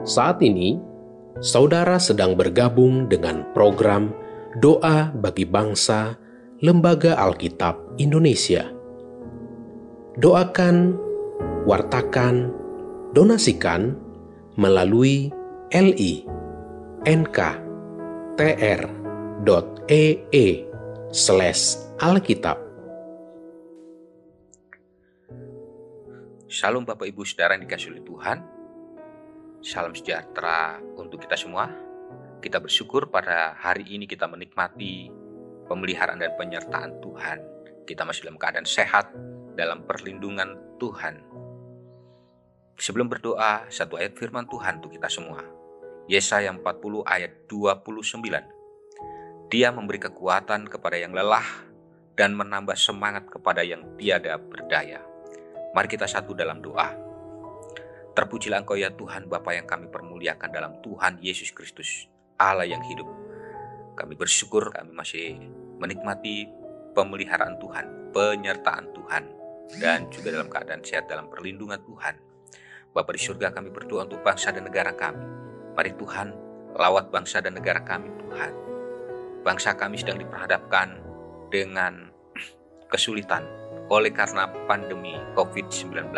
Saat ini, saudara sedang bergabung dengan program Doa bagi Bangsa Lembaga Alkitab Indonesia. Doakan, wartakan, donasikan melalui li nk.tr.ee slash alkitab. Shalom Bapak Ibu Saudara yang dikasih oleh Tuhan. Salam sejahtera untuk kita semua. Kita bersyukur pada hari ini kita menikmati pemeliharaan dan penyertaan Tuhan. Kita masih dalam keadaan sehat, dalam perlindungan Tuhan. Sebelum berdoa, satu ayat firman Tuhan untuk kita semua. Yesaya 40 ayat 29. Dia memberi kekuatan kepada yang lelah dan menambah semangat kepada yang tiada berdaya. Mari kita satu dalam doa. Terpujilah Engkau ya Tuhan Bapa yang kami permuliakan dalam Tuhan Yesus Kristus, Allah yang hidup. Kami bersyukur kami masih menikmati pemeliharaan Tuhan, penyertaan Tuhan, dan juga dalam keadaan sehat dalam perlindungan Tuhan. Bapa di surga kami berdoa untuk bangsa dan negara kami. Mari Tuhan, lawat bangsa dan negara kami Tuhan. Bangsa kami sedang diperhadapkan dengan kesulitan, oleh karena pandemi COVID-19.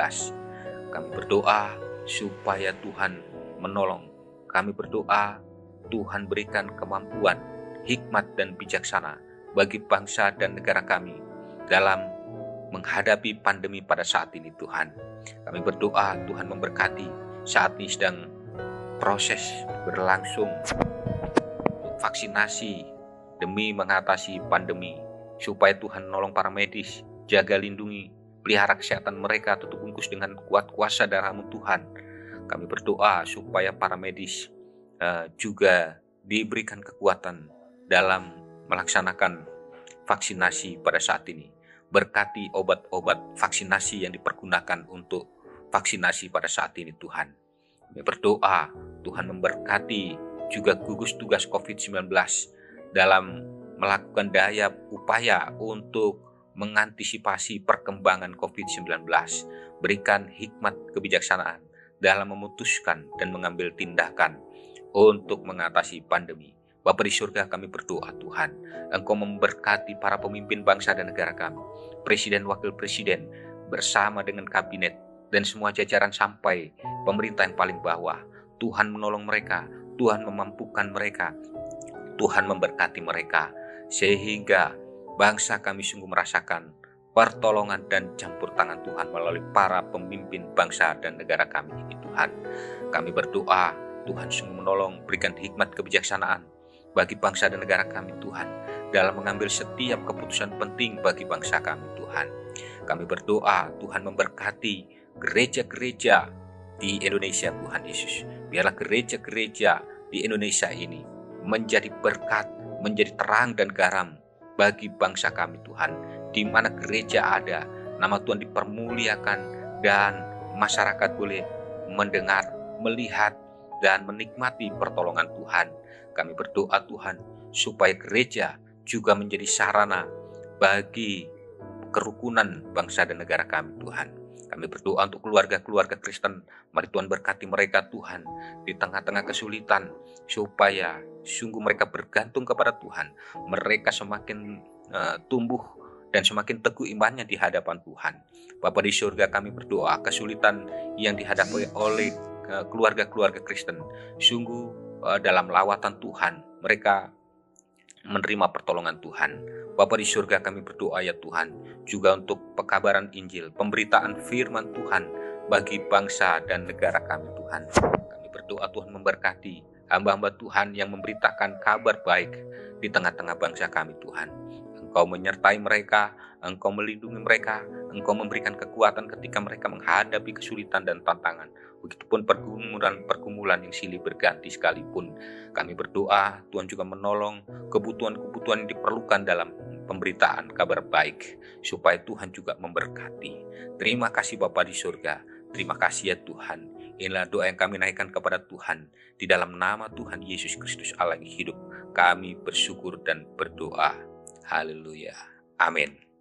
Kami berdoa supaya Tuhan menolong. Kami berdoa Tuhan berikan kemampuan, hikmat dan bijaksana bagi bangsa dan negara kami dalam menghadapi pandemi pada saat ini Tuhan. Kami berdoa Tuhan memberkati saat ini sedang proses berlangsung vaksinasi demi mengatasi pandemi supaya Tuhan menolong para medis jaga lindungi, pelihara kesehatan mereka, tutup bungkus dengan kuat kuasa darahmu Tuhan. Kami berdoa supaya para medis uh, juga diberikan kekuatan dalam melaksanakan vaksinasi pada saat ini. Berkati obat-obat vaksinasi yang dipergunakan untuk vaksinasi pada saat ini Tuhan. Kami berdoa Tuhan memberkati juga gugus tugas COVID-19 dalam melakukan daya upaya untuk mengantisipasi perkembangan COVID-19, berikan hikmat kebijaksanaan dalam memutuskan dan mengambil tindakan untuk mengatasi pandemi. Bapak di surga kami berdoa Tuhan, Engkau memberkati para pemimpin bangsa dan negara kami, Presiden Wakil Presiden, bersama dengan kabinet dan semua jajaran sampai pemerintah yang paling bawah. Tuhan menolong mereka, Tuhan memampukan mereka, Tuhan memberkati mereka, sehingga bangsa kami sungguh merasakan pertolongan dan campur tangan Tuhan melalui para pemimpin bangsa dan negara kami ini Tuhan. Kami berdoa, Tuhan sungguh menolong, berikan hikmat kebijaksanaan bagi bangsa dan negara kami Tuhan dalam mengambil setiap keputusan penting bagi bangsa kami Tuhan. Kami berdoa Tuhan memberkati gereja-gereja di Indonesia Tuhan Yesus. Biarlah gereja-gereja di Indonesia ini menjadi berkat, menjadi terang dan garam bagi bangsa kami Tuhan. Di mana gereja ada, nama Tuhan dipermuliakan dan masyarakat boleh mendengar, melihat, dan menikmati pertolongan Tuhan. Kami berdoa Tuhan supaya gereja juga menjadi sarana bagi kerukunan bangsa dan negara kami Tuhan. Kami berdoa untuk keluarga-keluarga Kristen. Mari Tuhan berkati mereka Tuhan di tengah-tengah kesulitan supaya sungguh mereka bergantung kepada Tuhan. Mereka semakin uh, tumbuh dan semakin teguh imannya di hadapan Tuhan. Bapa di surga kami berdoa kesulitan yang dihadapi oleh eh, keluarga-keluarga Kristen. Sungguh uh, dalam lawatan Tuhan mereka menerima pertolongan Tuhan. Bapa di surga kami berdoa ya Tuhan, juga untuk pekabaran Injil, pemberitaan firman Tuhan bagi bangsa dan negara kami Tuhan. Kami berdoa Tuhan memberkati hamba-hamba Tuhan yang memberitakan kabar baik di tengah-tengah bangsa kami Tuhan. Engkau menyertai mereka, Engkau melindungi mereka, Engkau memberikan kekuatan ketika mereka menghadapi kesulitan dan tantangan. Begitupun pergumulan-pergumulan yang silih berganti sekalipun. Kami berdoa, Tuhan juga menolong kebutuhan-kebutuhan yang diperlukan dalam pemberitaan kabar baik, supaya Tuhan juga memberkati. Terima kasih Bapa di surga, terima kasih ya Tuhan. Inilah doa yang kami naikkan kepada Tuhan. Di dalam nama Tuhan Yesus Kristus Allah yang hidup, kami bersyukur dan berdoa. Haleluya. Amin.